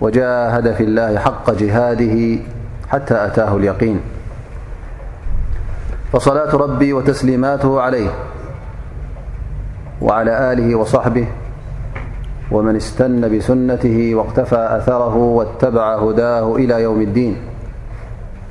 وجاهد في الله حق جهاده حتى أتاه اليقين فصلاة ربي وتسليماته عليه وعلى آله وصحبه ومن استن بسنته واقتفى أثره واتبع هداه إلى يوم الدين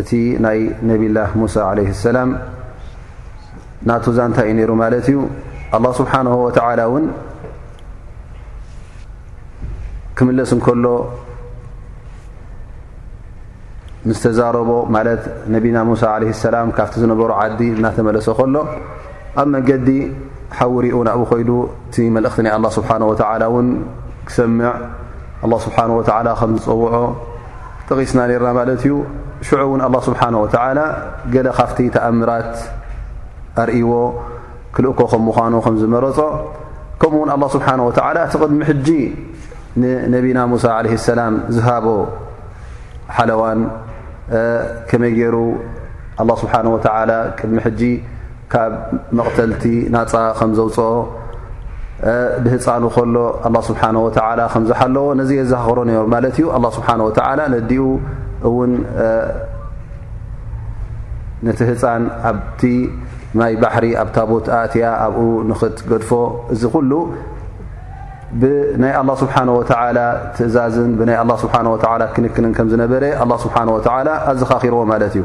እቲ ናይ ነብላህ ሙሳ ዓለይ ሰላም ናቱ ዛንታ እዩ ነይሩ ማለት እዩ ኣላ ስብሓን ወተላ እውን ክምለስ እንከሎ ምስ ተዛረቦ ማለት ነቢና ሙሳ ለ ሰላም ካብቲ ዝነበሩ ዓዲ እናተመለሰ ከሎ ኣብ መንገዲ ሓውሪኡ ናብኡ ኮይዱ እቲ መልእኽቲ ናይ ኣላ ስብሓን ወተላ እውን ክሰምዕ ኣላ ስብሓን ወተላ ከም ዝፀውዖ ጠቒስና ነርና ማለት እዩ ሽዑ እውን ኣላ ስብሓን ወተዓላ ገለ ካብቲ ተኣምራት ኣርእዎ ክልእኮ ከም ምዃኑ ከም ዝመረጾ ከምኡ ውን ኣላ ስብሓን ወተዓላ እቲ ቅድሚ ሕጂ ንነቢና ሙሳ ዓለ ሰላም ዝሃቦ ሓለዋን ከመይ ገይሩ ኣላ ስብሓን ወተዓላ ቅድሚ ሕጂ ካብ መቕተልቲ ናፃ ከም ዘውፅኦ ብህፃኑ ከሎ ኣላ ስብሓን ወተላ ከም ዝሓለዎ ነዚ የዘኻኽሮ ነሩ ማለት እዩ ኣላ ስብሓን ወተላ ነዲኡ እውን ነቲ ህፃን ኣብቲ ማይ ባሕሪ ኣብ ታቦት ኣእትያ ኣብኡ ንኽትገድፎ እዚ ኩሉ ብናይ ኣላ ስብሓን ወተላ ትእዛዝን ብናይ ኣላ ስብሓን ወተላ ክንክንን ከም ዝነበረ ኣላ ስብሓን ወተላ ኣዘኻኺርዎ ማለት እዩ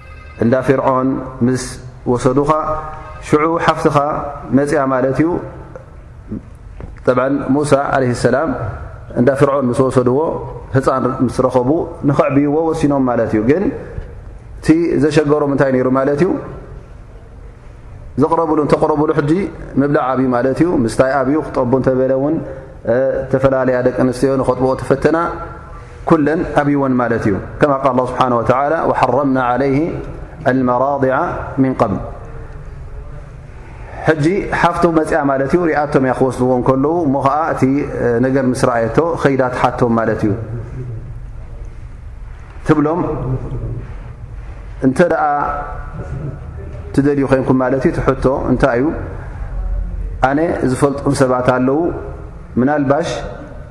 እንዳ ፊርዖን ምስ ወሰዱኻ ሽዑ ሓፍትኻ መፅያ ማለት እዩ ጠብዓ ሙሳ ዓለ ሰላም እንዳ ፍርዖን ምስ ወሰድዎ ህፃን ምስ ረኸቡ ንኸዕብይዎ ወሲኖም ማለት እዩ ግን እቲ ዘሸገሮም እንታይ ነይሩ ማለት እዩ ዘቕረብሉ እንተቕረብሉ ሕጂ ምብላዕ ኣብዩ ማለት እዩ ምስታይ ኣብዩ ክጠቡ እንተበለ እውን ዝተፈላለያ ደቂ ኣንስትዮ ንኸጥብኦ ተፈተና ኩለን ኣብይወን ማለት እዩ ከማ ቃል ላ ስብሓን ወተላ ወሓረምና ዓለይህ ኣልመራድዓ ምን ቐብል ሕጂ ሓፍቶ መፅያ ማለት እዩ ርኣቶም እያ ክወስድዎ ከለዉ እሞ ከዓ እቲ ነገር ምስ ረኣየቶ ከይዳ ትሓቶም ማለት እዩ ትብሎም እንተ ደኣ ትደልዩ ኮንኩም ማለት እዩ ትሕቶ እንታይ እዩ ኣነ ዝፈልጡም ሰባት ኣለዉ ምናልባሽ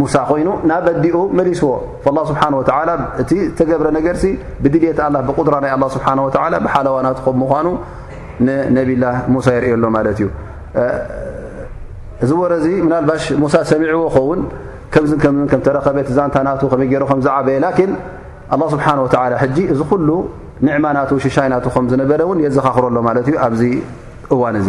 ሙሳ ኮይኑ ናብ ኣዲኡ መሊስዎ ላ ስብሓን ወተላ እቲ ዝተገብረ ነገርሲ ብድልት ኣላ ብቁድራ ናይ ኣላ ስብሓን ወተላ ብሓለዋ ናት ኸ ምዃኑ ንነብላ ሙሳ የርእዮ ኣሎ ማለት እዩ እዚ ወረ እዚ ምናልባሽ ሙሳ ሰሚዕዎ ኸውን ከምዝ ከምዝ ከም ተረኸበ ቲ ዛንታ ናቱ ከመይ ገይሮ ከም ዝዓበየ ላኪን ኣላ ስብሓን ወተላ ሕጂ እዚ ኩሉ ንዕማ ናቱ ሽሻይ ናቱ ከም ዝነበረ እውን የዘኻኽሮ ኣሎ ማለት እዩ ኣብዚ እዋን እዚ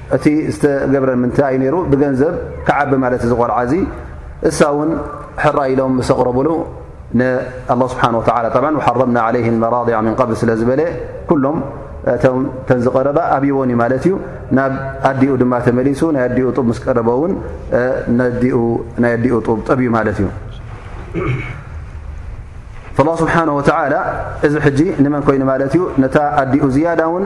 እቲ ዝተገብረ ምንታይ እዩ ነይሩ ብገንዘብ ክዓቢ ማለት እዚ ቆልዓ እዚ እሳ እውን ሕራይ ኢሎም ምስ ኣቕረብሉ ንኣላ ስብሓን ወተላ ብ ሓረምና ዓለይ መራض ምን ቐብል ስለ ዝበለ ኩሎም እቶም ተን ዝቐረባ ኣብይዎን እዩ ማለት እዩ ናብ ኣዲኡ ድማ ተመሊሱ ናይ ኣዲኡ ጡብ ምስ ቀረበ እውን ናይ ኣዲኡ ጡብ ጠብዩ ማለት እዩ ላ ስብሓን ወተላ እዚ ሕጂ ንመን ኮይኑ ማለት እዩ ነታ ኣዲኡ ዝያዳ እውን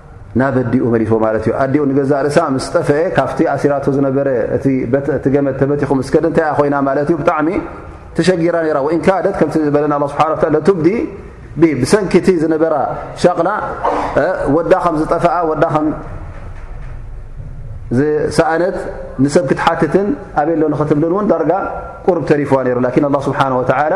ናብ ኣዲኡ መሊፎ ማለት እዩ ኣዲኡ ንገዛእ ርእሳ ምስ ጠፈኤ ካብቲ ኣሲራቶ ዝነበረ እቲ ገመድ ተበቲኹ ምስ ከደ እንታይ እያ ኮይና ማለት እዩ ብጣዕሚ ተሸጊራ ነራ ወኢን ካደት ከምቲ ዝበለና ኣላ ስብሓን ላ ለቱብዲ ብ ብሰንኪ እቲ ዝነበራ ሻቕላ ወዳ ከም ዝጠፈኣ ወዳ ከም ዝሰኣነት ንሰብ ክትሓትትን ኣበሎ ንክትብልን እውን ዳርጋ ቁርብ ተሪፍዋ ነሩ ላኪን ኣላ ስብሓን ወተዓላ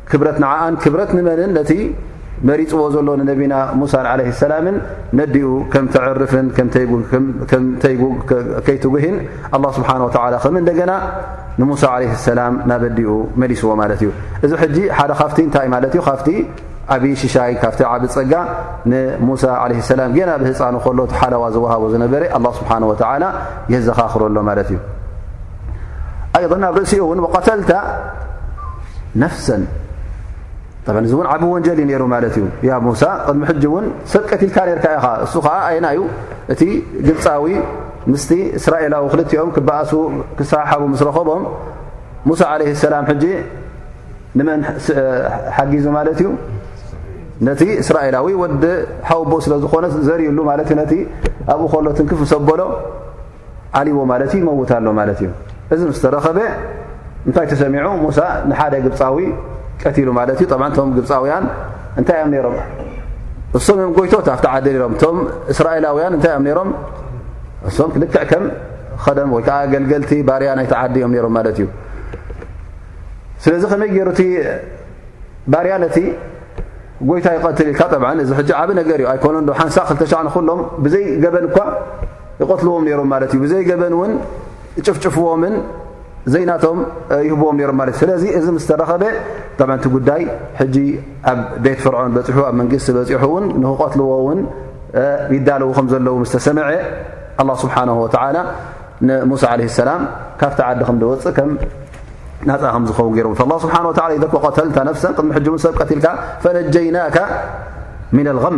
ክብረት ንዓኣን ክብረት ንመንን ነቲ መሪጽዎ ዘሎ ንነቢና ሙሳን ዓለ ሰላምን ነዲኡ ከም ተዕርፍን ከይትጉሂን ኣላ ስብሓን ወተላ ከም እንደገና ንሙሳ ዓለ ሰላም ናብ ኣዲኡ መሊስዎ ማለት እዩ እዚ ሕጂ ሓደ ካብቲ እንታይ ማለት እዩ ካብቲ ዓብ ሽሻይ ካብቲ ዓብ ጸጋ ንሙሳ ዓለ ሰላም ገና ብ ህፃኑ ከሎ ተሓለዋ ዝወሃቦ ዝነበረ ኣላ ስብሓን ወተላ የዘኻኽረሎ ማለት እዩ ኣን ኣብ ርእሲኡ እውን ቀተልታ ነፍሰ እዚ እውን ዓብ ወንጀል እዩ ነሩ ማለት እዩ ያ ሙሳ ቅድሚ ሕጂ እውን ሰብ ቀትልካ ነርካ ኢኻ እሱ ከዓ ኣይና እዩ እቲ ግብፃዊ ምስቲ እስራኤላዊ ክልቲኦም ክበኣሱ ክሰሓሓቡ ምስ ረኸቦም ሙሳ ዓለ ሰላም ሕጂ ንመን ሓጊዙ ማለት እዩ ነቲ እስራኤላዊ ወዲ ሓወቦኡ ስለ ዝኾነ ዘርዩሉ ማለት እዩ ነቲ ኣብኡ ከሎ ትንክፍ ሰበሎ ዓሊዎ ማለት እዩ ይመውት ኣሎ ማለት እዩ እዚ ምስ ተረኸበ እንታይ ተሰሚዑ ሙሳ ንሓደ ግብፃዊ ቀትሉ ማለት እዩ ጠብዓ እቶም ግብፃውያን እንታይ እዮም ነይሮም እሶም እዮም ጎይቶት ኣብቲ ዓዲ ነሮም እቶም እስራኤላውያን እንታይ እዮም ነይሮም እሶም ክልክዕ ከም ኸደም ወይ ከዓ ገልገልቲ ባርያ ናይቲ ዓዲ እዮም ነሮም ማለት እዩ ስለዚ ከመይ ገይሩ እቲ ባርያ ነቲ ጎይታ ይቐትል ኢልካ ጠብዓ እዚ ሕጂ ዓብ ነገር እዩ ኣይኮነዶ ሓንሳ ክልተሻዕ ንኩሎም ብዘይ ገበን እኳ ይቐትልዎም ነይሮም ማለት እዩ ብዘይ ገበን እውን ጭፍጭፍዎምን ዘይናቶም ይህብዎም ነይሮም ማለት እዩ ስለዚ እዚ ምስ ተረኸበ ጠመንቲ ጉዳይ ሕጂ ኣብ ቤት ፍርዖን በፂሑ ኣብ መንግስቲ በፂሑ እውን ንክቐትልዎ እውን ይዳለዉ ከም ዘለዉ ምስ ተሰምዐ ኣላ ስብሓን ወተዓላ ንሙሳ ዓለ ሰላም ካብቲ ዓዲ ከም ደወፅእ ከም ናፃ ከም ዝኸውን ገይሮም ላ ስብሓን ወላ ኢዘኮ ቀተልታ ነፍሰን ቅድሚ ሕጂ ውን ሰብ ቀትልካ ፈነጀይናካ ምና ልም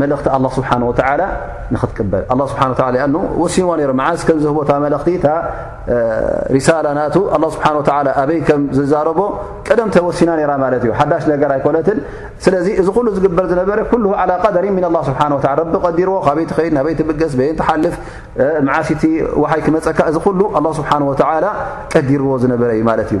መለእኽቲ ኣላ ስብሓን ወተዓላ ንኽትቅበል ኣላ ስብሓን ወላ ኣ ወሲንዋ ነይሮ መዓዝ ከም ዝህቦታ መለእኽቲ እታ ሪሳላ ናእቱ ኣላ ስብሓን ወላ ኣበይ ከም ዝዛረቦ ቀደም ተወሲና ነይራ ማለት እዩ ሓዳሽ ነገር ኣይኮነትን ስለዚ እዚ ኩሉ ዝግበር ዝነበረ ኩሉ ዓላ ቀደሪ ምን ኣላ ስብሓን ወላ ረቢ ቀዲርዎ ካበይ ትኸይድ ናበይ ትብገስ በየን ትሓልፍ መዓሲቲ ውሓይ ክመፀካ እዚ ኩሉ ኣላ ስብሓን ወተዓላ ቀዲርዎ ዝነበረ እዩ ማለት እዩ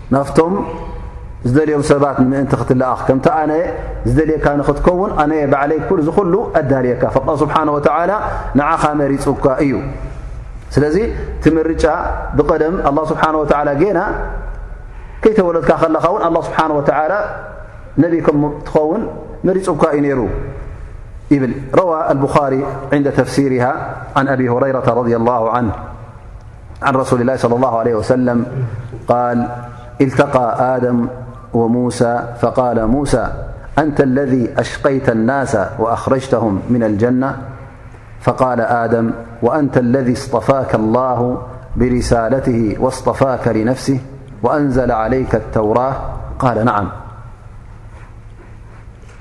ናፍቶም ዝደልዮም ሰባት ንምእንቲ ክትለኣኽ ከምቲ ኣነ ዝደልየካ ንኽትከውን ኣነ ባዕለይ ኩል እዚ ኩሉ ኣዳልየካ ፈ ስብሓን ወተዓላ ንዓኻ መሪፁካ እዩ ስለዚ እቲ ምርጫ ብቐደም ኣላ ስብሓን ወተዓላ ጌና ከይተወለድካ ከለኻ እውን ኣላ ስብሓን ወተዓላ ነቢ ከም ትኸውን መሪፁካ እዩ ነይሩ ይብል ረዋ ኣልብኻሪ ዕንደ ተፍሲርሃ ዓን ኣብ ሁረይረታ ረ ላ ን ረሱሊ ላ ى ا ል التقى آدم وموسى فقال موسى أنت الذي أشقيت الناس وأخرجتهم من الجنة فقال آدم وأنت الذي اصطفاك الله برسالته واصطفاك لنفسه وأنزل عليك التوراة قال نعم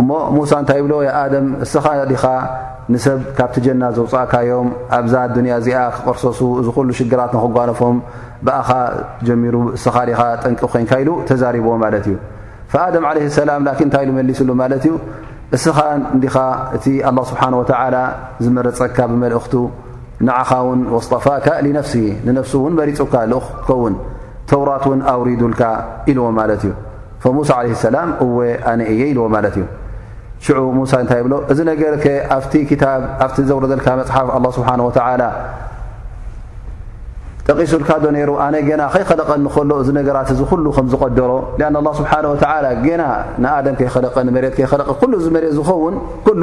እሞ ሙሳ እንታይ ይብሎ ኣደም እስኻ ዲኻ ንሰብ ካብቲ ጀና ዘውፃእካዮም ኣብዛ ኣዱንያ እዚኣ ክቕርሰሱ እዚ ኩሉ ሽግራት ንክጓነፎም ብኣኻ ጀሚሩ እስኻ ዲኻ ጠንቂ ኮንካ ኢሉ ተዛሪብዎ ማለት እዩ ኣደም ለ ሰላም ላን እንታይ ኢሉ መሊስሉ ማለት እዩ እስኻ እንዲኻ እቲ ኣላ ስብሓን ወተላ ዝመረፀካ ብመልእኽቱ ንዓኻ ውን ወስጠፋካ ሊነፍሲ ንነፍሱ እውን መሪፁካ ልኡኽ ክትከውን ተውራት እውን ኣውሪዱልካ ኢልዎ ማለት እዩ ፈሙሳ ዓለ ሰላም እወ ኣነ እየ ኢልዎ ማለት እዩ ሽዑ ሙሳ እንታይ ይብሎ እዚ ነገር ከ ኣብቲ ክታብ ኣብቲ ዘውረደልካ መፅሓፍ ኣላ ስብሓን ወተዓላ ጠቒሱልካ ዶ ነይሩ ኣነ ገና ከይኸለቐኒ ከሎ እዚ ነገራት እዚ ኩሉ ከም ዝቐደሮ ኣን ኣላ ስብሓን ወተዓላ ገና ንኣደም ከይኸለቐ ንመሬት ከይኸለቀ ኩሉ እዚ መሬት ዝኸውን ኩሉ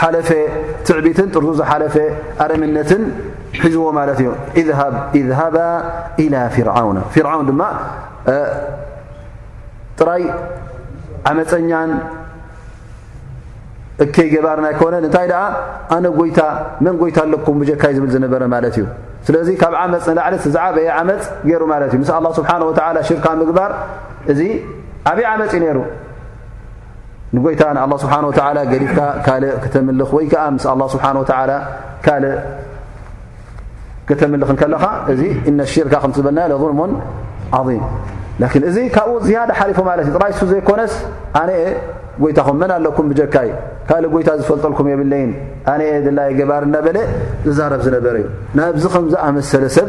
ሓለፈ ትዕቢትን ጥርዙ ዝሓለፈ ኣረምነትን ሒዝዎ ማለት እዩ ኢዝሃባ ኢላ ፍርዓውና ፍርዓውን ድማ ጥራይ ዓመፀኛን እከይ ገባርን ኣይኮነን እንታይ ደኣ ኣነ ጎይታ መን ጎይታ ኣለኩም ብጀካይ ዝብል ዝነበረ ማለት እዩ ስለዚ ካብ ዓመፅ ንላዕሊ ዝዓበየ ዓመፅ ገይሩ ማለት እዩ ምስ ኣላ ስብሓን ወተላ ሽርካ ምግባር እዚ ዓብዪ ዓመፅ እዩ ነይሩ ንጎይታ ንኣላ ስብሓን ወተዓላ ገዲፍካ ካልእ ክተምልኽ ወይ ከዓ ምስ ኣላ ስብሓን ወተዓላ ካልእ ከተምልኽ ከለኻ እዚ እነ ሽርካ ከም ዝበልና ظልሙን ዓظም ላኪን እዚ ካብኡ ዝያዳ ሓሊፉ ማለት እዩ ጥራይ ሱ ዘይኮነስ ኣነ ጎይታኹም መን ኣለኩም ብጀካይ ካልእ ጎይታ ዝፈልጠልኩም የብለይን ኣነ ድላይ ገባር እናበለ ዝዛረብ ዝነበረ እዩ ናብዚ ከም ዝኣመሰለ ሰብ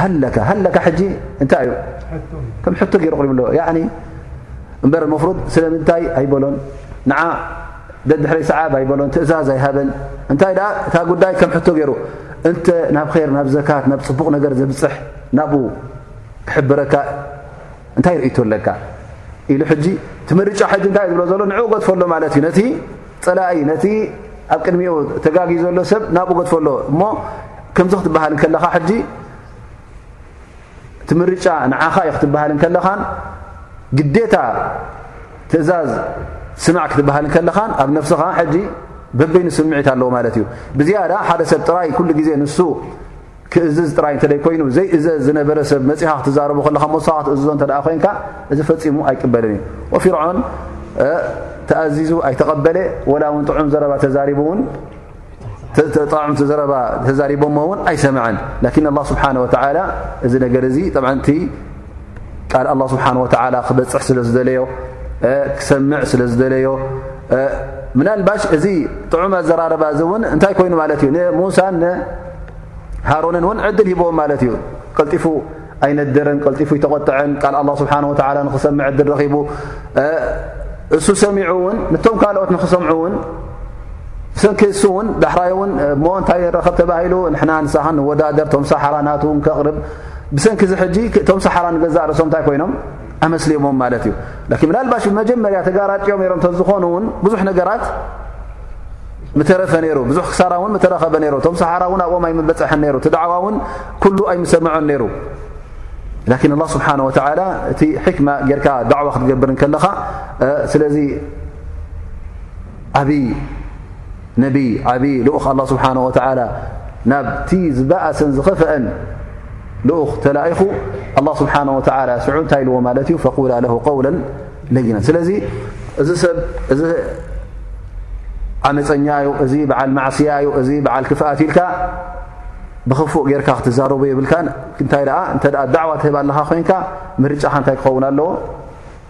ሃለካ ሃለካ ሕጂ እንታይ እዩ ከም ሕቶ ገይሩ ቅሪቡ ኣለዎ እምበር መፍሩድ ስለምንታይ ኣይበሎን ንዓ ደድሕሪ ሰዓብ ኣይበሎን ትእዛዝ ኣይሃበን እንታይ ደኣ እታ ጉዳይ ከም ሕቶ ገይሩ እንተ ናብ ኼር ናብ ዘካት ናብ ፅቡቕ ነገር ዘብፅሕ ናብኡ ክሕብረካ እንታይ ርእቶ ኣለካ ኢሉ ሕጂ ትምርጫ ሕጂ እንታይ ዝብሎ ዘሎ ንዕኡ ገድፈሎ ማለት እዩ ነቲ ጸላኢ ነቲ ኣብ ቅድሚኡ ተጋጊ ዘሎ ሰብ ናብኡ ገድፎ ኣሎ እሞ ከምዚ ክትበሃል ከለኻ ሕጂ እቲ ምርጫ ንዓኻ እዩ ክትበሃል ከለኻን ግዴታ ትእዛዝ ስማዕ ክትበሃል ከለኻን ኣብ ነፍስኻ ሕጂ በበይኑ ስምዒት ኣለዎ ማለት እዩ ብዝያዳ ሓደ ሰብ ጥራይ ኩሉ ግዜ ንሱ ክእዝዝ ጥራይ እንተ ኮይኑ ዘይእዘዝ ዝነበረ ሰብ መጺኻ ክትዛረቡ ከለኻ ሞሳ ክትእዝዞ እተ ኮይንካ እዚ ፈጺሙ ኣይቅበልን እዩ ወፊርዖን ተኣዚዙ ኣይተቐበለ ወላ እውን ጥዑም ዘረባ ተዛሪቡውን ጣዕምቲ ዘረባ ተዛሪቦሞ እውን ኣይሰምዐን ላኪን ኣላ ስብሓን ወተላ እዚ ነገር እዚ ጠብዓንቲ ቃል ኣላ ስብሓን ወተዓላ ክበፅሕ ስለ ዝደለዮ ክሰምዕ ስለ ዝደለዮ ምናልባሽ እዚ ጥዑም ኣዘራርባ እዚ እውን እንታይ ኮይኑ ማለት እዩ ንሙሳን ንሃሮንን እውን ዕድል ሂቦዎም ማለት እዩ ቀልጢፉ ኣይነደረን ቀልጢፉ ይተቆጥዐን ቃል ኣላ ስብሓን ወተላ ንክሰምዕ ዕድል ረኺቡ እሱ ሰሚዑ እውን ንቶም ካልኦት ንክሰምዑ እውን ሰንኪ እሱ እውን ዳሕራይ እውን ሞ እንታይ ረኸብ ተባሂሉ ንሕና ንሳኻ ንወዳደር ቶም ሳሓራ ናትውን ከቕርብ ብሰንኪ እዚ ሕጂ እቶም ሰሓራ ንገዛእ ርእሶም እንታይ ኮይኖም ኣመስሊሞም ማለት እዩ ላን ምናልባሽ ብመጀመርያ ተጋራጥዮም ነሮም ተዝኾኑ እውን ብዙሕ ነገራት ምተረፈ ነይሩ ብዙሕ ክሳራ እውን ምተረኸበ ነይሩ እቶም ሰሓራ እውን ኣብኦም ኣይምበፀሐን ነይሩ እቲ ዳዕዋ እውን ኩሉ ኣይምሰምዖን ነይሩ ላኪን ኣላ ስብሓን ወተላ እቲ ሕክማ ጌርካ ዳዕዋ ክትገብር ከለኻ ስለዚ ዓብይ ነቢይ ዓብዪ ልኡኽ ኣላ ስብሓን ወተዓላ ናብቲ ዝበእሰን ዝኸፍአን ልኡኽ ተላኢኹ ኣላ ስብሓን ወተዓላ ስዑ እንታይ ኢልዎ ማለት እዩ ፈቁላ ለሁ ቀውለ ለይና ስለዚ እዚ ሰብ እዚ ዓመፀኛ እዩ እዚ በዓል ማዕስያ እዩ እዚ በዓል ክፍኣት ኢልካ ብኽፉእ ጌርካ ክትዛረቡ የብልካ እንታይ ደኣ እንተ ዳዕዋ ትህብ ኣለኻ ኮይንካ ምርጫኻ እንታይ ክኸውን ኣለዎ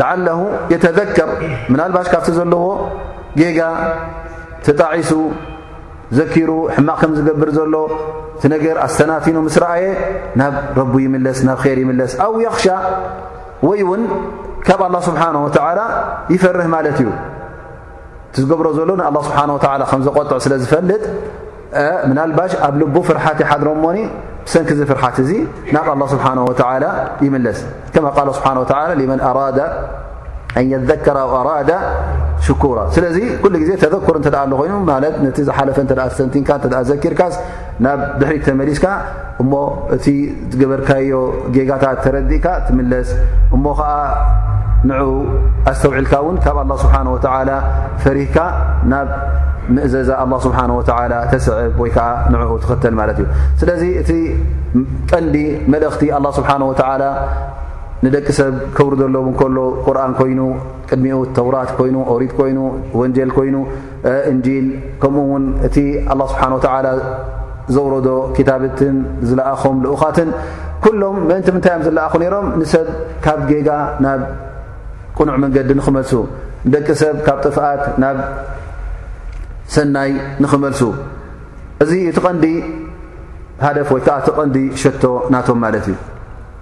ለዓለ የተዘከር ምናልባሽ ካብቲ ዘለዎ ጌጋ ተጣዒሱ ዘኪሩ ሕማቕ ከም ዝገብር ዘሎ እቲ ነገር ኣስተናቲኑ ምስ ረኣየ ናብ ረቡ ይምለስ ናብ ር ይምለስ ኣው የኽሻ ወይ እውን ካብ ኣላ ስብሓን ወተዓላ ይፈርህ ማለት እዩ እቲ ዝገብሮ ዘሎ ንኣላ ስብሓን ወተላ ከም ዘቆጥዕ ስለ ዝፈልጥ ምናልባሽ ኣብ ልቡ ፍርሓት ይሓድሮ ሞኒ ብሰንኪ ዚ ፍርሓት እዚ ናብ ኣላ ስብሓን ወተላ ይምለስ ከማ ቃል ስብሓን ወላ ሊመን ኣራዳ ኣን የዘከራ ኣራዳ ሽኩራ ስለዚ ኩሉ ግዜ ተዘክር እንተ ኣሎ ኮይኑ ማለት ነቲ ዝሓለፈ እተ ኣሰንቲንካ እተ ዘኪርካስ ናብ ድሕሪት ተመሊስካ እሞ እቲ ገበርካዮ ጌጋታት ተረዲእካ ትምለስ እሞ ኸዓ ንዑ ኣስተውዒልካ እውን ካብ ኣላ ስብሓን ወተላ ፈሪህካ ናብ ምእዘዛ ኣላ ስብሓን ወተላ ተስዕብ ወይ ከዓ ንኡ ትኽተል ማለት እዩ ስለዚ እቲ ቀንዲ መልእኽቲ ኣላ ስብሓን ወተላ ንደቂ ሰብ ከብሪ ዘለዉ እንከሎ ቁርን ኮይኑ ቅድሚኡ ተውራት ኮይኑ ኦሪት ኮይኑ ወንጀል ኮይኑ እንጂል ከምኡ ውን እቲ ኣላ ስብሓን ወተዓላ ዘውረዶ ክታብትን ዝለኣኾም ልኡኻትን ኩሎም ምእንቲ ምንታይ እዮም ዝለኣኹ ነይሮም ንሰብ ካብ ጌጋ ናብ ቅኑዕ መንገዲ ንኽመልሱ ንደቂ ሰብ ካብ ጥፍኣት ናብ ሰናይ ንኽመልሱ እዚ እቲ ቐንዲ ሃደፍ ወይ ከዓ እቲ ቐንዲ ሸቶ ናቶም ማለት እዩ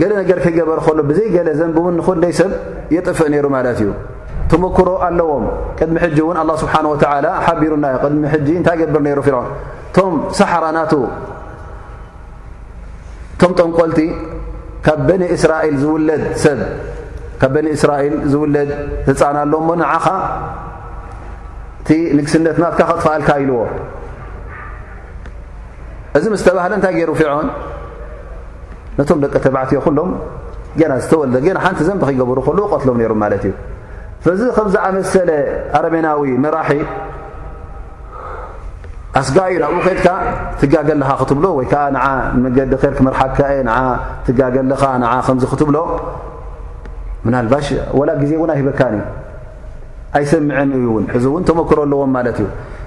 ገለ ነገር ክገበር ከሎ ብዘይ ገለ ዘንቢ እውን ንኹንደይ ሰብ የጥፍእ ነይሩ ማለት እዩ ተመክሮ ኣለዎም ቅድሚ ሕጂ እውን ኣላ ስብሓን ወተዓላ ሓቢሩና ዩ ቅድሚ ሕጂ እንታይ ገብር ነይሩ ፊርዖን እቶም ሳሓራ ናቱ እቶም ጠንቆልቲ ካብ በኒ እስራኤል ዝውለድ ሰብ ካብ በኒ እስራኤል ዝውለድ ህፃን ኣሎ እሞ ንዓኻ እቲ ንግስነት ናትካ ከጥፋኣልካ ኢልዎ እዚ ምስ ተባህለ እንታይ ገይሩ ፍዖን ነቶም ደቂ ተባዕትዮ ኩሎም ገና ዝተወልደ ገና ሓንቲ ዘንቢ ክይገበሩ ከልዎ ቀትሎም ነይሩ ማለት እዩ ስለዚ ከም ዝኣመሰለ ኣረሜናዊ መራሒ ኣስጋዩ ናብኡ ከድካ ትጋገ ኣለኻ ክትብሎ ወይ ከዓ ንዓ ንመገዲ ር ክመርሓካ እየ ን ትጋገ ኣለኻ ን ከምዚ ክትብሎ ምናልባሽ ወላ ግዜ እውን ኣይህበካን እዩ ኣይሰምዐን እዩ እውን እዚ እውን ተመክሮ ኣለዎም ማለት እዩ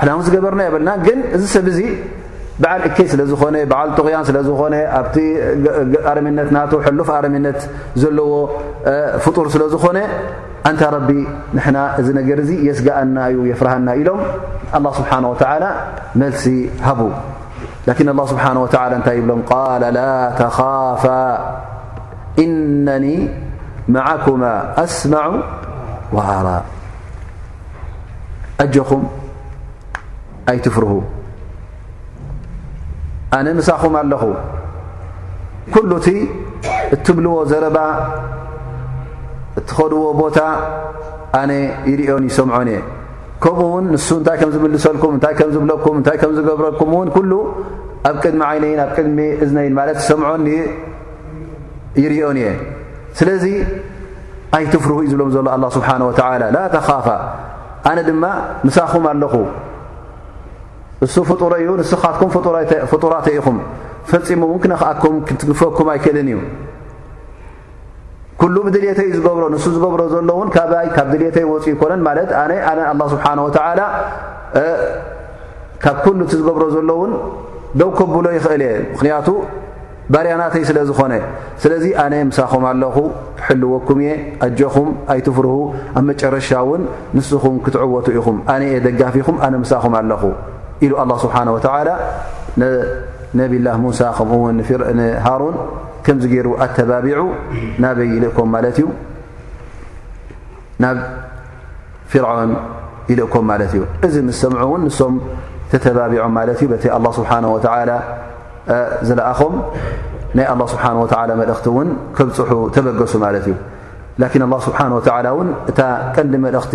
ሕናውን ዝገበርና የብልና ግን እዚ ሰብ እዚ በዓል እከይ ስለ ዝኾነ በዓል ጥቕያን ስለ ዝኾነ ኣብቲ ኣረሚነት ናቱ ሕሉፍ ኣረሚነት ዘለዎ ፍጡር ስለ ዝኾነ ኣንታ ረቢ ንሕና እዚ ነገር እዚ የስጋኣና እዩ የፍርሃና ኢሎም ኣላ ስብሓን ወተላ መልሲ ሃቡ ላኪን ኣላ ስብሓን ወተላ እንታይ ይብሎም ቃል ላ ተኻፋ እነኒ መዓኩማ ኣስማዑ ወኣራ ኣጆኹም ኣይትፍርሁ ኣነ ምሳኹም ኣለኹ ኩሉ እቲ እትብልዎ ዘረባ እትኸድዎ ቦታ ኣነ ይርኦን ይሰምዖን እየ ከምኡ ውን ንሱ እንታይ ከም ዝምልሰልኩም እንታይ ከም ዝብለኩም እንታይ ከም ዝገብረኩም እውን ኩሉ ኣብ ቅድሚ ዓይነይን ኣብ ቅድሚ እዝነይን ማለት ዝሰምዖን ይርኦን እየ ስለዚ ኣይትፍርሁ እዩ ዝብሎም ዘሎ ኣላ ስብሓን ወተላ ላ ተኻፋ ኣነ ድማ ምሳኹም ኣለኹ እሱ ፍጡረ እዩ ንስኻትኩም ፍጡራተ ኢኹም ፈፂሙ እውን ክነክኣኩም ክትግፈኩም ኣይክእልን እዩ ኩሉ ብድልተ እዩ ዝገብሮ ንሱ ዝገብሮ ዘሎ እውን ካባይ ካብ ድልተ ወፅ ይኮነን ማለት ኣነ ኣነ ኣላ ስብሓን ወተላ ካብ ኩሉ እቲ ዝገብሮ ዘሎ እውን ደው ከብሎ ይኽእል እየ ምክንያቱ ባርያ ናተይ ስለ ዝኾነ ስለዚ ኣነ ምሳኹም ኣለኹ ክሕልወኩም እየ ኣጆኹም ኣይትፍርሁ ኣብ መጨረሻ እውን ንስኹም ክትዕወቱ ኢኹም ኣነ እየ ደጋፊኹም ኣነ ምሳኹም ኣለኹ ኢሉ ኣላ ስብሓን ወተላ ነብላ ሙሳ ከምኡውን ሃሩን ከምዚ ገይሩ ኣተባቢዑ ናበይ ይልእኮም ማለት እዩ ናብ ፍርዖን ይልእኮም ማለት እዩ እዚ ምስ ሰምዑ እውን ንሶም ተተባቢዖም ማለት እዩ በቲ ኣላ ስብሓን ወተላ ዝለኣኾም ናይ ኣላ ስብሓን ወተላ መልእኽቲ እውን ከብፅሑ ተበገሱ ማለት እዩ ላኪን ኣላ ስብሓን ወተላ እውን እታ ቀንዲ መልእኽቲ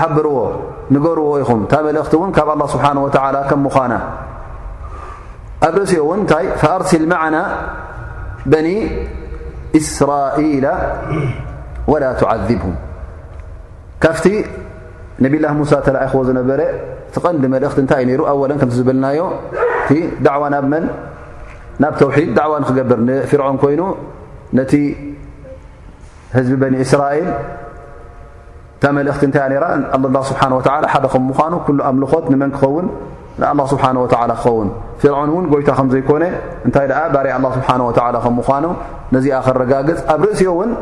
ሓብርዎ ንገርዎ ኢኹም እታ መልእኽቲ እውን ካብ ኣላ ስብሓን ወተዓላ ከም ምዃና ኣብ ርእሲኡ እውን እንታይ ፈኣርሲል መዓና በኒ እስራኢላ ወላ ትዓዚብሁም ካብቲ ነብላ ሙሳ ተላኢኽዎ ዝነበረ እቲ ቐንዲ መልእኽቲ እንታይ እዩ ነይሩ ኣወለን ከምቲ ዝበልናዮ እቲ ዳዕዋ ናብ መን ናብ ተውሒድ ዳዕዋ ንክገብር ንፊርዖን ኮይኑ ነቲ ህዝቢ በኒ እስራኤል እታ መልእኽቲ እንታይ ነራ ኣላ ስብሓ ወ ሓደ ከም ምኳኑ ኩሉ ኣምልኾት ንመን ክኸውን ንኣላ ስብሓ ወ ክኸውን ፍርዖን እውን ጎይታ ከም ዘይኮነ እንታይ ደኣ ባርያ ኣላ ስብሓ ወ ከም ምኳኑ ነዚኣ ክረጋግፅ ኣብ ርእሲኡ እውን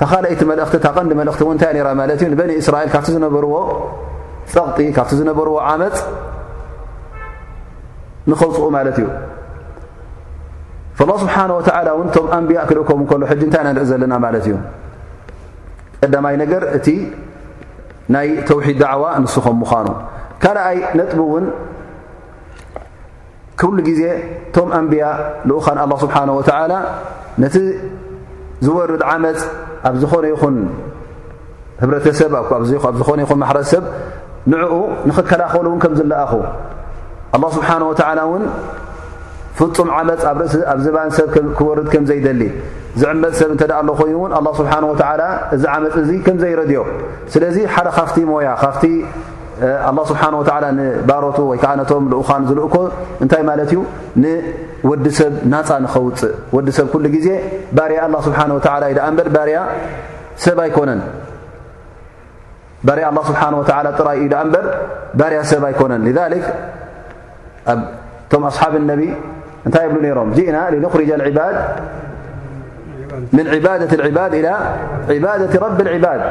ተኻለይቲ መልእኽቲ እታ ቀንዲ መልእኽቲ እውን እንታይ ራ ማለት እዩ ንበኒ እስራኤል ካብቲ ዝነበርዎ ፀቕጢ ካብቲ ዝነበርዎ ዓመፅ ንኸውፅኡ ማለት እዩ ላ ስብሓን ወተላ እውን እቶም ኣንብያ ክልእከም ከሎ ሕጂ እንታይ ንርኢ ዘለና ማለት እዩ ቀዳማይ ነገር እቲ ናይ ተውሒድ ዳዕዋ ንስከም ምዃኑ ካልኣይ ነጥቢ እውን ኩሉ ግዜ እቶም ኣንብያ ልኡኻን ኣላ ስብሓን ወተዓላ ነቲ ዝወርድ ዓመፅ ኣብ ዝኾነ ይኹን ህብረተሰብ ኣብ ዝኾነ ይኹን ማሕረሰብ ንዕኡ ንኽከላኸሉ እውን ከም ዝለኣኹ ኣላ ስብሓን ወተዓላ እውን ፍፁም ዓመፅ ኣብ ርእሲ ኣብ ዝባን ሰብ ክወርድ ከም ዘይደሊ ዝዕመፅ ሰብ እንተ ኣሎ ኮይኑ እውን ኣላ ስብሓን ወተዓላ እዚ ዓመፅ እዙ ከም ዘይረድዮ ስለዚ ሓደ ካፍቲ ሞያ ካፍቲ ኣላ ስብሓን ወተዓላ ንባሮቱ ወይ ከዓ ነቶም ልኡዃን ዝልእኮ እንታይ ማለት እዩ ንወዲ ሰብ ናፃ ንኸውፅእ ወዲ ሰብ ኩሉ ግዜ ባርያ ኣላ ስብሓን ወተዓላ እዩ ደኣ እምበር ባርያ ሰብ ኣይኮነን ባርያ ኣላ ስብሓን ወተላ ጥራይ እዩ ድኣ እምበር ባርያ ሰብ ኣይኮነን ሊክ ኣብቶም ኣስሓብ ነቢ እንታይ ይብሉ ነይሮም ጅእና ሊንኽርጃ ልዕባድ ምን ዕባደት ልዕባድ ኢላ ዕባደት ረቢ ልዕባድ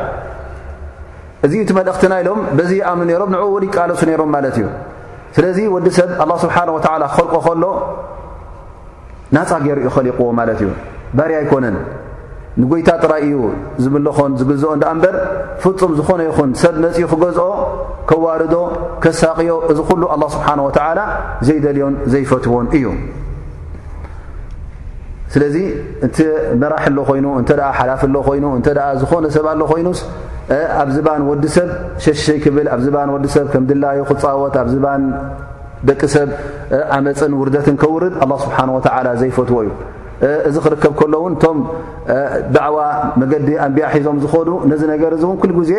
እዚ እቲ መልእኽትና ኢሎም በዚ ይኣምኑ ነይሮም ንዕኡ እውን ይቃለሱ ነይሮም ማለት እዩ ስለዚ ወዲ ሰብ ኣላ ስብሓን ወተላ ክኸልቆ ከሎ ናጻ ገይሩ እዩ ኸሊቕዎ ማለት እዩ ባርያ ኣይኮነን ንጎይታ ጥራይ እዩ ዝምልኾን ዝግዝኦን ደኣ እምበር ፍጹም ዝኾነ ይኹን ሰብ መጺኡ ክገዝኦ ከዋርዶ ከሳቕዮ እዚ ኩሉ ኣላ ስብሓን ወተዓላ ዘይደልዮን ዘይፈትዎን እዩ ስለዚ እተ መራሕ ኣሎ ኮይኑ እተ ሓላፊ ኣሎ ኮይኑ እተ ዝኾነ ሰብ ኣሎ ኮይኑስ ኣብ ዝባን ወዲ ሰብ ሸሸይ ክብል ኣብ ዝባን ወዲ ሰብ ከም ድላዩ ክፃወት ኣብ ዝባን ደቂ ሰብ ዓመፅን ውርደትን ከውርድ ኣላ ስብሓን ወተዓላ ዘይፈትዎ እዩ እዚ ክርከብ ከሎ እውን እቶም ዳዕዋ መገዲ ኣንቢያ ሒዞም ዝኸዱ ነዚ ነገር እዚ እውን ኩሉ ግዜ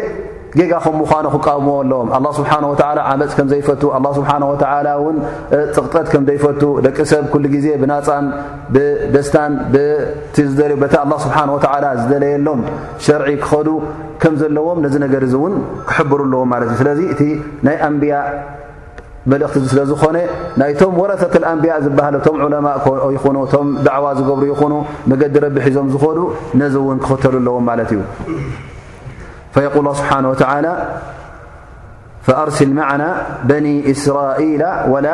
ጌጋ ከም ምዃኑ ክቃውምዎ ኣለዎም ኣላ ስብሓን ወተዓላ ዓመፅ ከም ዘይፈቱ ኣላ ስብሓን ወተዓላ እውን ፅቕጠት ከም ዘይፈቱ ደቂ ሰብ ኩሉ ግዜ ብናፃን ብደስታን ብቲ ዝደልዮ በቲ ኣላ ስብሓን ወተዓላ ዝደለየሎም ሸርዒ ክኸዱ ከም ዘለዎም ነዚ ነገር እዚ እውን ክሕብሩ ኣለዎም ማለት እዩ ስለዚ እቲ ናይ ኣንቢያ መልእኽቲ ስለ ዝኾነ ናይቶም ወረሰት ኣንብያ ዝበሃሉ እቶም ዑለማ ይኹኑ እቶም ዳዕዋ ዝገብሩ ይኹኑ መገዲ ረቢ ሒዞም ዝኸዱ ነዚ እውን ክኽተሉ ኣለዎም ማለት እዩ ፈየቁል ስብሓን ወተላ ፈኣርሲል ማዕና በኒ እስራኢላ ወላ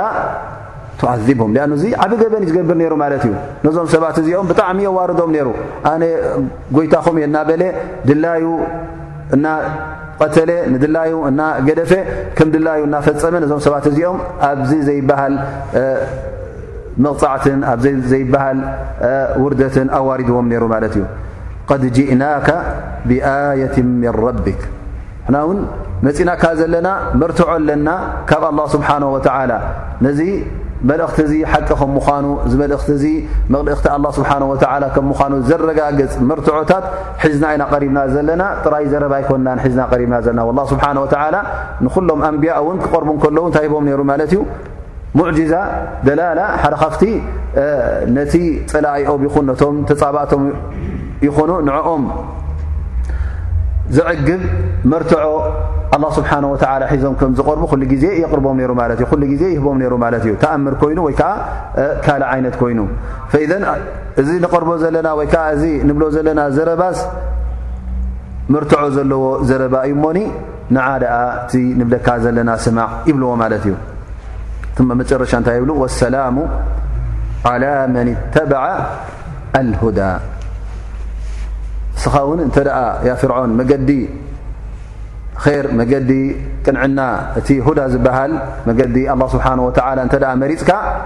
ትዓዚብም ኣን እዚ ዓብ ገበን እዩ ዝገብር ነይሩ ማለት እዩ ነዞም ሰባት እዚኦም ብጣዕሚ የዋርዶም ነይሩ ጎይታኹም እየ እናበለ ድላዩ እናቐተለ ንድላዩ እናገደፈ ከም ድላዩ እናፈፀመ ነዞም ሰባት እዚኦም ኣብዚ ዘይበሃል መቕፃዕትን ኣብ ዘይበሃል ውርደትን ኣዋሪድዎም ነይሩ ማለት እዩ ቀድ ጅእናካ ብኣየት ምን ረቢክ ንሕና እውን መጺናካ ዘለና መርትዖ ኣለና ካብ ኣላ ስብሓን ወተዓላ ነዚ መልእኽቲ እዚ ሓቂ ከም ምዃኑ እዚ መልእኽቲ እዚ መቕልእኽቲ ኣላ ስብሓን ወተዓላ ከም ምዃኑ ዘረጋግጽ መርትዖታት ሒዝና ኣይና ቐሪብና ዘለና ጥራይ ዘረባ ኣይኮናን ሒዝና ቐሪብና ዘለና ላ ስብሓን ወተዓላ ንዅሎም ኣንብያ እውን ክቐርቡ ከለዉ እንታይ ሂቦም ነይሩ ማለት እዩ ሙዕጂዛ ደላላ ሓደ ካብቲ ነቲ ፀላኢኦም ይኹን ነቶም ተፃባእቶም ይኹኑ ንዕኦም ዘዕግብ መርትዖ ኣላ ስብሓን ወተላ ሒዞም ከም ዝቐርቡ ኩሉ ግዜ የቕርቦም ነይሩ ማለት እዩ ኩሉ ግዜ ይህቦም ነይሩ ማለት እዩ ተኣምር ኮይኑ ወይ ከዓ ካልእ ዓይነት ኮይኑ ፈዘን እዚ ንቐርቦ ዘለና ወይ ከዓ እዚ ንብሎ ዘለና ዘረባስ መርትዖ ዘለዎ ዘረባ እዩ እሞኒ ንዓ ደኣ እቲ ንብለካ ዘለና ስማዕ ይብልዎ ማለት እዩ መጨረሻ እንታይ ይብሉ ወሰላሙ ዓላ መን ተበዓ ኣልሁዳ ንስኻ እውን እንተ ደኣ ያ ፍርዖን መገዲ ር መገዲ ቅንዕና እቲ ሁዳ ዝበሃል መገዲ ኣላ ስብሓን ወተላ እንተ መሪፅካ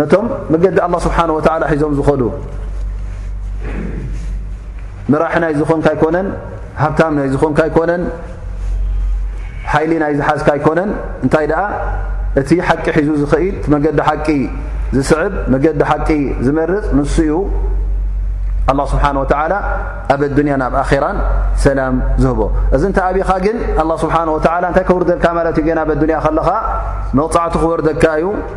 ነቶም መገዲ ኣላ ስብሓን ወተዓላ ሒዞም ዝኸዱ መራሒ ናይ ዝኾንካ ኣይኮነን ሃብታም ናይ ዝኾንካ ኣይኮነን ሓይሊ ናይ ዝሓዝካ ኣይኮነን እንታይ ደኣ እቲ ሓቂ ሒዙ ዝኸኢድ እቲ መገዲ ሓቂ ዝስዕብ መገዲ ሓቂ ዝመርፅ ንሱ እዩ ኣላ ስብሓን ወተዓላ ኣብ ኣዱንያ ናብ ኣኼራን ሰላም ዝህቦ እዚ እንተ ኣብኻ ግን ኣላ ስብሓን ወተዓላ እንታይ ከውርደልካ ማለት እዩ ገና ኣብ ኣዱንያ ከለኻ መቕፃዕቲ ክወርደካ እዩ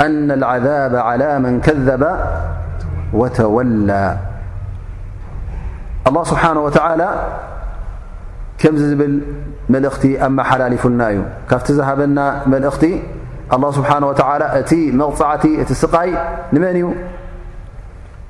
أن العذاب على من كذب وتولى الله سبحنه وتعلى كم زبل ملእቲ أمحللفና እዩ ካفت زهبن ملእቲ الله سبحنه وتعلى ت مغعت ت ስقي نمن እي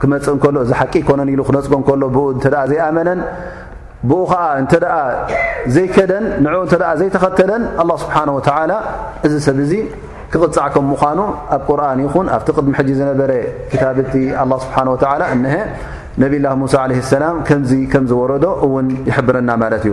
ክመጽእ እንከሎ እዚ ሓቂ ኣይኮነን ኢሉ ክነጽጎ እንከሎ ብኡ እንተ ዘይኣመነን ብኡ ኸዓ እንተ ዘይከደን ንዕኡ እተ ዘይተኸተለን ኣላ ስብሓን ወተዓላ እዚ ሰብ እዙ ክቕጻዕ ከም ምዃኑ ኣብ ቁርን ይኹን ኣብቲ ቅድሚ ሕጂ ዝነበረ ክታብቲ ኣላ ስብሓን ወተዓላ እነሀ ነብላ ሙሳ ዓለ ሰላም ከምዚ ከም ዝወረዶ እውን ይሕብረና ማለት እዩ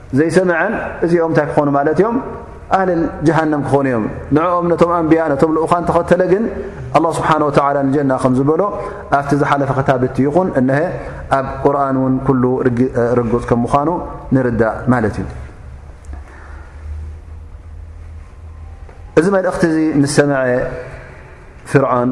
ዘይሰምዐን እዚኦም እንታይ ክኾኑ ማለት እዮም ኣህሊ ጀሃንም ክኾኑ እዮም ንዕኦም ነቶም ኣንብያ ነቶም ልኡኻን ተኸተለ ግን ኣላ ስብሓን ወተላ ንጀና ከም ዝበሎ ኣብቲ ዝሓለፈ ክታብቲ ይኹን እነሀ ኣብ ቁርን እውን ኩሉ ርጉፅ ከም ምዃኑ ንርዳእ ማለት እዩ እዚ መልእኽቲ እዚ ምስ ሰምዐ ፍርዖን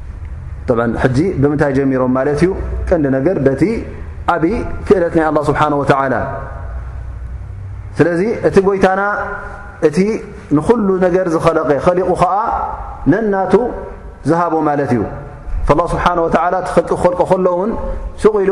ሕጂ ብምንታይ ጀሚሮም ማለት እዩ ቀንዲ ነገር በቲ ዓብ ክእለት ናይ ኣላ ስብሓን ወተዓላ ስለዚ እቲ ጎይታና እቲ ንኹሉ ነገር ዝኸለቀ ኸሊቑ ኸዓ ነናቱ ዝሃቦ ማለት እዩ ላ ስብሓን ወተላ እቲ ኸልቂ ክኸልቆ ከሎውን ስቕ ኢሉ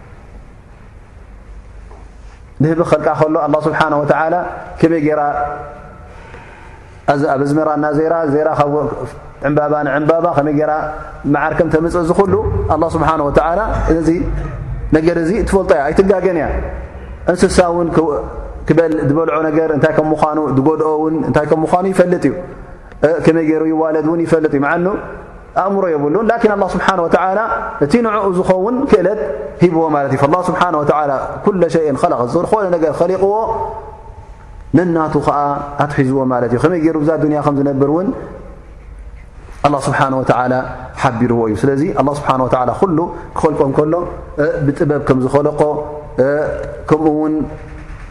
ንህቢ ክኸልቃ ከሎ ኣላ ስብሓን ወተዓላ ከመይ ገይራ ኣብ ኣዝመራ እና ዜራ ዜራ ካብ ዕምባባ ንዕምባባ ከመይ ገይራ መዓር ከም ተምፅ እዚ ኹሉ ኣላ ስብሓን ወተዓላ እዚ ነገር እዚ እትፈልጦ እያ ኣይትጋገን እያ እንስሳ እውን ክበል ዝበልዖ ነገር እንታይ ከም ምኳኑ ዝጎድኦ እውን እንታይ ከም ምኳኑ ይፈልጥ እዩ ከመይ ገይሩ ይዋለድ እውን ይፈልጥ እዩ መዓኑ ኣእምሮ የብሉን ላኪን ኣላ ስብሓን ወተላ እቲ ንዕኡ ዝኸውን ክእለት ሂብዎ ማለት እዩ ላ ስብሓን ወተላ ኩለ ሸይን ኸለቕ ዝኾነ ነገር ኸሊቕዎ ንናቱ ኸዓ ኣትሒዝዎ ማለት እዩ ከመይ ገይሩ ብዛ ዱንያ ከም ዝነብር እውን ኣላ ስብሓን ወተላ ሓቢርዎ እዩ ስለዚ ኣላ ስብሓን ወተላ ኩሉ ክኸልቆም ከሎ ብጥበብ ከም ዝኸለቆ ከምኡ ውን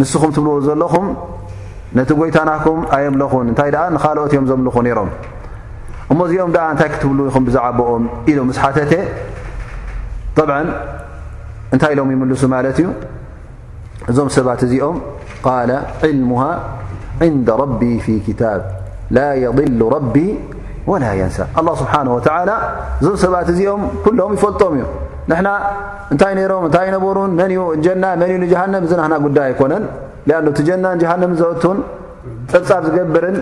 ንስኹም ትብልዎ ዘለኹም ነቲ ጎይታ ናኩም ኣየምለኹን እንታይ ደኣ ንኻልኦት እዮም ዘምልኹ ነይሮም እሞ እዚኦም ደኣ እንታይ ክትብሉ ኢኹም ብዛዕባኦም ኢሉ ምስ ሓተተ ጠብዐ እንታይ ኢሎም ይምልሱ ማለት እዩ እዞም ሰባት እዚኦም ቃለ ዕልሙሃ ዕንደ ረቢ ፊ ክታብ ላ የضሉ ረቢ ወላ የንሳ ኣላ ስብሓን ወተላ እዞም ሰባት እዚኦም ኩሎም ይፈልጦም እዩ ንና እንታይ ነይሮም እንታይ ነበሩን መን ዩ ጀና መን ዩ ንጀሃንም እዚ ናህና ጉዳይ ኣይኮነን ኣ እቲ ጀናን ጀሃንም ዘእቱን ፀብፃብ ዝገብርን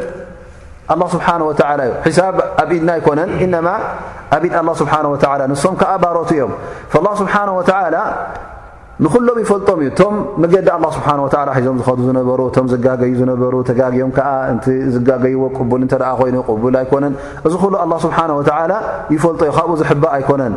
ኣላ ስብሓን ወተላ እዩ ሒሳብ ኣብ ኢድና ኣይኮነን እነማ ኣብ ኢድ ኣላ ስብሓን ወተላ ንሶም ከዓ ባሮት እዮም ላ ስብሓን ወተላ ንኹሎም ይፈልጦም እዩ እቶም መገዲ ኣላ ስብሓን ወተላ ሒዞም ዝኸዱ ዝነበሩ እቶም ዝጋገዩ ዝነበሩ ተጋግዮም ከዓ እንቲ ዝጋገይዎ ቅቡል እንተደኣ ኮይኑ ቅቡል ኣይኮነን እዚ ኩሉ ኣላ ስብሓን ወተላ ይፈልጦ እዩ ካብኡ ዝሕባእ ኣይኮነን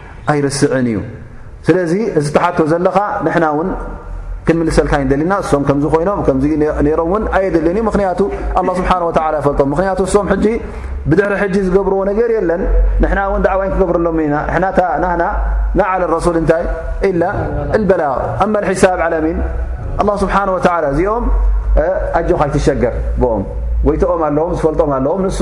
ኣይርስዕን እዩ ስለዚ እዚ ተሓቶ ዘለኻ ንሕና ውን ክንምልሰልካ ይደልና እሶም ከምዚ ኮይኖም ከ ነሮም ውን ኣየድልን እዩ ምክንያቱ ኣላ ስብሓን ወላ ይፈልጦም ምክንያቱ እሶም ሕጂ ብድሕሪ ሕጂ ዝገብርዎ ነገር የለን ንሕና እውን ዳዕዋይ ክገብርሎም ኢና ሕና ናህና ናዓለ ረሱል እንታይ ኢላ እልበላ ኣመ ሒሳብ ዓላሚን ኣላ ስብሓን ወላ እዚኦም ኣጆካ ኣይትሸገር ብኦም ወይትኦም ኣለዎም ዝፈልጦም ኣለዎም ንሱ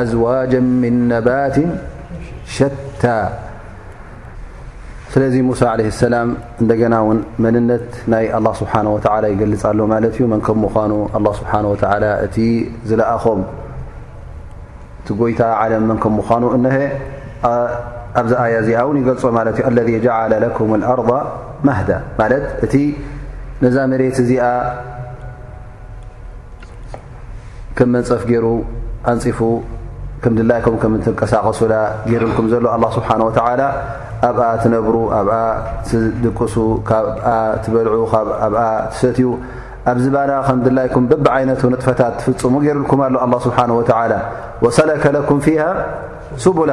ኣዝዋጀ ምን ነባት ሸታ ስለዚ ሙሳ ለ ሰላም እንደገና ውን መንነት ናይ ኣላ ስብሓን ወተላ ይገልፅ ኣሎ ማለት እዩ መን ከም ምኳኑ ኣላ ስብሓን ወተላ እቲ ዝለኣኾም እቲ ጎይታ ዓለም መን ከም ምኳኑ እነሀ ኣብዚ ኣያ እዚኣ እውን ይገልጾ ማለት እዩ ኣለذ ጀዓለ ለኩም ኣርض ማህዳ ማለት እቲ ነዛ መሬት እዚኣ ከም መንፀፍ ገይሩ ኣንፂፉ ከም ድላይኩም ከም እትንቀሳቀሱላ ገይሩልኩም ዘሎ ኣላ ስብሓን ወተዓላ ኣብኣ ትነብሩ ኣብኣ ትድቅሱ ካብኣ ትበልዑ ኣብኣ ትሰትዩ ኣብ ዝባና ከም ድላይኩም በብ ዓይነቱ ንጥፈታት ትፍፅሙ ገይሩልኩም ኣሎ ኣላ ስብሓን ወተዓላ ወሰለከ ለኩም ፊሃ ሱቡላ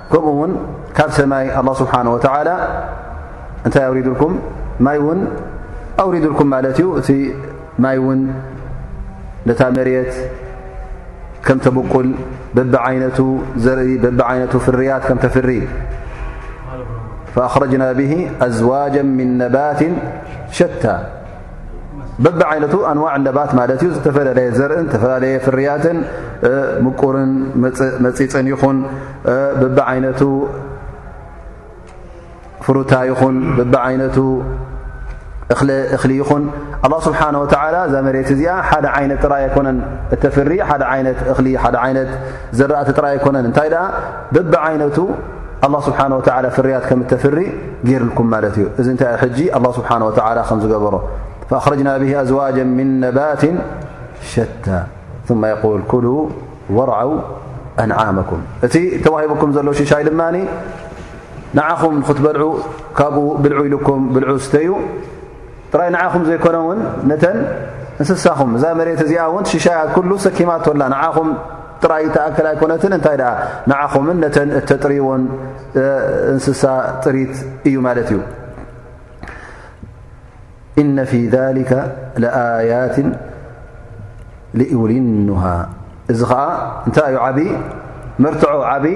كم ون كب سماي الله سبحانه وتعالى نتي أوريد الكم ي ون أورد الكم ملت ت مي ون نت مريت كم تبقل بب ين ب عين فريات كم تفري فأخرجنا به أزواجا من نبات شتى በብዓይነቱ ኣንዋዕ ለባት ማለት እዩ ዝተፈላለየ ዘርእን ዝተፈላለየ ፍርያትን ምቁርን መፅፅን ይኹን ብብዓይነቱ ፍሩታ ይኹን ብብዓይነቱ እእኽሊ ይኹን ኣላ ስብሓን ወተላ እዛ መሬት እዚኣ ሓደ ዓይነት ጥራይ ኣይኮነን እተፍሪ ሓደ ዓይነት እኽሊ ሓደ ዓይነት ዘራእቲ ጥራይ ኣይኮነን እንታይ ደኣ በብዓይነቱ ኣላ ስብሓን ወተላ ፍርያት ከም እተፍሪ ገይርልኩም ማለት እዩ እዚ እንታይ ሕጂ ኣላ ስብሓን ወተላ ከም ዝገበሮ ፈኣኽረጅና ብሂ ኣዝዋጀ ምን ነባትን ሸታ ማ የቁል ኩሉ ወርዓው ኣንዓመኩም እቲ ተዋሂቡኩም ዘሎ ሽሻይ ድማ ንዓኹም ንክትበልዑ ካብኡ ብልዑ ኢልኩም ብልዑ ስተዩ ጥራይ ንዓኹም ዘይኮነ እውን ነተን እንስሳኹም እዛ መሬት እዚኣ እውን ሽሻያት ኩሉ ሰኪማቶላ ንዓኹም ጥራይ እትኣክል ኣይኮነትን እንታይ ደኣ ንዓኹምን ነተን እተጥርይዎን እንስሳ ጥሪት እዩ ማለት እዩ እነ ፊ ሊከ ለኣያት ሊኡሊኑሃ እዚ ኸዓ እንታይ እዩ ዓብዪ መርትዖ ዓብዪ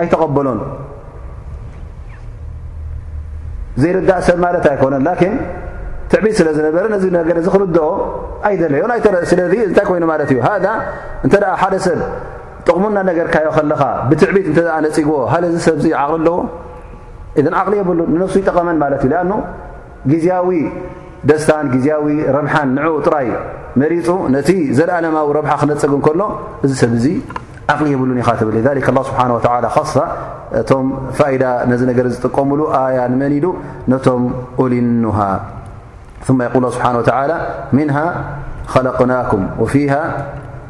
ኣይተቐበሎን ዘይርዳእ ሰብ ማለት ኣይኮነን ላኪን ትዕቢት ስለ ዝነበረ ነዚ ነገር እዚ ክርድኦ ኣይደለዮን ስለዚ እንታይ ኮይኑ ማለት እዩ ሃ እንተ ሓደ ሰብ ጥቕሙና ነገርካዮ ከለኻ ብትዕቢት እተ ነፅግዎ ሃለ እዚ ሰብዚ ዓቕሊ ኣለዎ እን ዓቕሊ የብሉ ንነፍሱ ይጠቐመን ማለት እዩ ኣ ግዝያዊ ደስታን ግዝያዊ ረብሓን ንዕኡ ጥራይ መሪጹ ነቲ ዘለኣለማዊ ረብሓ ክነጽግ እንከሎ እዚ ሰብ እዚ ዓቕሊ የብሉን ኢኻ ትብል ذ ላ ስብሓ ወ ኻሳ እቶም ፋይዳ ነዚ ነገር ዝጥቀምሉ ኣያ ንመን ኢሉ ነቶም ኦሊኑሃ ثማ የቁል ስብሓ ወ ምንሃ ኸለቅናኩም ወፊሃ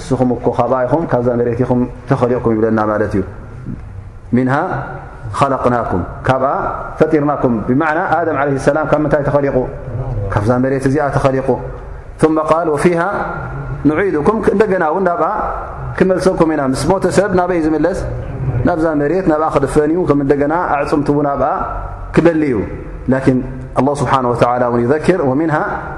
እስኹም እኮ ካብኣ ኢኹም ካብዛ መሬት ኢኹም ተኸሊቕኩም ይብለና ማለት እዩ ምንሃ ኸለቕናኩም ካብኣ ፈጢርናኩም ብማዕና ኣደም ዓለ ሰላም ካብ ምንታይ ተኸሊቑ ካብዛ መሬት እዚኣ ተኸሊቑ ثመ ቃል ወፊሃ ንዒዱኩም እንደገና እውን ናብኣ ክመልሰኩም ኢና ምስ ሞተ ሰብ ናበይ እዩ ዝምለስ ናብዛ መሬት ናብኣ ክድፈን እዩ ከም እንደገና ኣዕፅምቲ እውን ኣብኣ ክበሊ እዩ ላኪን ኣላ ስብሓን ወተላ እውን ይዘክር ወምንሃ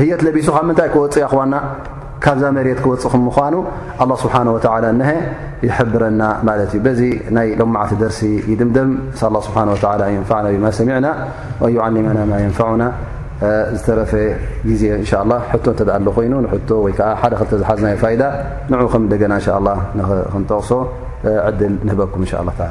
ህየት ለቢሱ ካብ ምንታይ ክወፅ ኣኽዋና ካብዛ መሬት ክወፅ ኹም ምኳኑ ኣላ ስብሓን ወተላ እነሀ ይሕብረና ማለት እዩ በዚ ናይ ሎማዕቲ ደርሲ ይድምደም ሳ ላ ስብሓን ወላ የንፋዕና ብማ ሰሚዕና ወዩዓሊመና ማ የንፋዑና ዝተረፈ ግዜ እንሻ ላ ሕቶ እተ ኣሎ ኮይኑ ንሕቶ ወይ ከዓ ሓደ ክልተ ዝሓዝናዮ ፋይዳ ንዑ ከም እንደገና እንሻ ላ ንክንጠቕሶ ዕድል ንህበኩም እንሻ ላ ተላ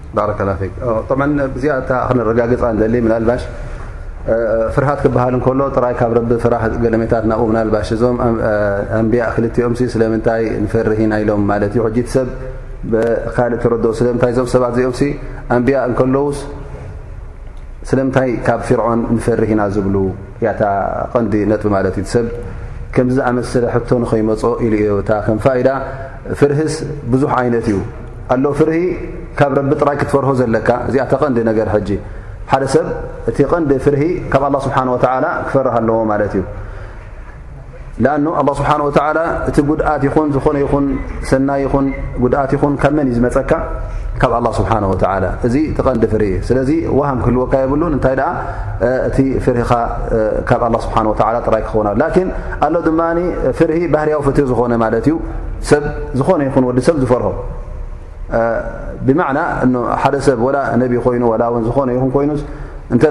ባረከላ ፊክ ጠብዓ እዚኣ እታ ክነረጋግፃ ንደሊ ምናልባሽ ፍርሃት ክበሃል እንከሎ ጥራይ ካብ ረቢ ፍራህ ገለሜታት ናብኡ ምናልባሽ እዞም ኣንቢያ ክልቲኦም ስለምንታይ ንፈርህ ኢና ኢሎም ማለት እዩ ሕጂ ሰብ ካልእ ተረድኦ ስለምንታይ እዞም ሰባት እዚኦም ኣንቢያ እንከለውስ ስለምንታይ ካብ ፍርዖን ንፈርህ ኢና ዝብሉ ያታ ቐንዲ ነጥቢ ማለት እዩ ሰብ ከምዚ ዝኣመሰለ ሕቶ ንኸይመፆ ኢሉ እዮ እታ ከም ፋይዳ ፍርህስ ብዙሕ ዓይነት እዩ ኣሎ ፍርሂ ካብ ረቢ ጥራይ ክትፈርሆ ዘለካ እዚኣ ተቐንዲ ነገር ሕጂ ሓደ ሰብ እቲ ቐንዲ ፍርሂ ካብ ኣላ ስብሓን ወተዓላ ክፈርህ ኣለዎ ማለት እዩ ላኣኑ ኣላ ስብሓን ወተዓላ እቲ ጉድኣት ይኹን ዝኾነ ይኹን ሰናይ ይኹን ጉድኣት ይኹን ካብ መን እዩ ዝመፀካ ካብ ኣላ ስብሓን ወተዓላ እዚ እቲ ቐንዲ ፍርሂ እዩ ስለዚ ዋሃም ክህልወካ የብሉን እንታይ ደኣ እቲ ፍርሂኻ ካብ ኣላ ስብሓን ወተዓላ ጥራይ ክኸውና ላኪን ኣሎ ድማ ፍርሂ ባህርያዊ ፍትህ ዝኾነ ማለት እዩ ሰብ ዝኾነ ይኹን ወዲ ሰብ ዝፈርሆ ብማዕና ሓደ ሰብ ወላ ነቢ ኮይኑ ወላ ውን ዝኾነ ይኹን ኮይኑ እንተ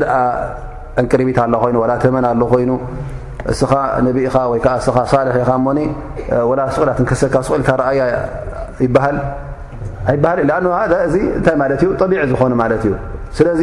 ዕንቅሪቢት ኣላ ኮይኑ ወላ ተመና ኣሎ ኮይኑ እስኻ ነቢ ኢኻ ወይ ከዓ እስኻ ሳልሒ ኢኻ እሞኒ ወላ ስቁላት ንክሰካ ስቁል እታ ረኣያ ይበሃል ኣይበሃል ኣ እዚ እንታይ ማለት እዩ ጠቢዒ ዝኾኑ ማለት እዩ ስለዚ